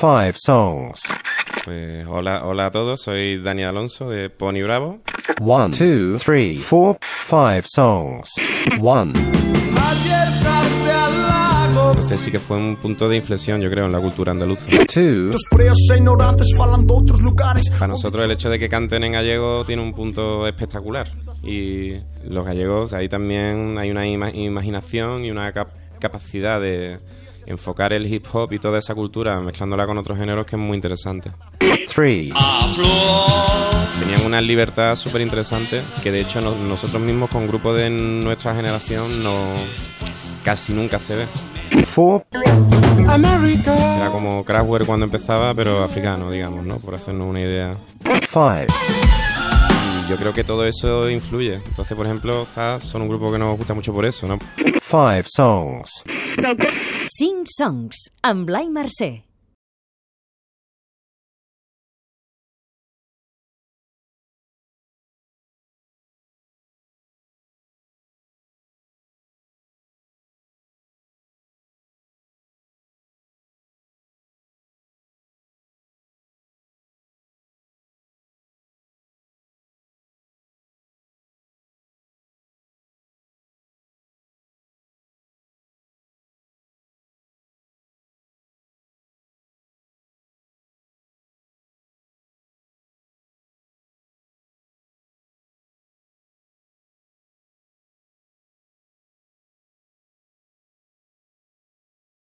five songs. Pues hola, hola a todos, soy Dani Alonso de Pony Bravo. One, two, three, four, five songs. One, Este sí que fue un punto de inflexión, yo creo, en la cultura andaluza. two, Para nosotros el hecho de que canten en gallego tiene un punto espectacular. Y los gallegos, ahí también hay una ima- imaginación y una cap- capacidad de enfocar el hip hop y toda esa cultura mezclándola con otros géneros que es muy interesante. three, Tenían una libertad súper interesante que de hecho no- nosotros mismos con grupos de nuestra generación no casi nunca se ve. four, Era como Kraftwerk cuando empezaba, pero africano, digamos, ¿no? Por hacernos una idea. five, yo creo que todo eso influye. Entonces, por ejemplo, Zaz son un grupo que nos gusta mucho por eso, ¿no? five songs. Cinc songs amb Blai Mercè.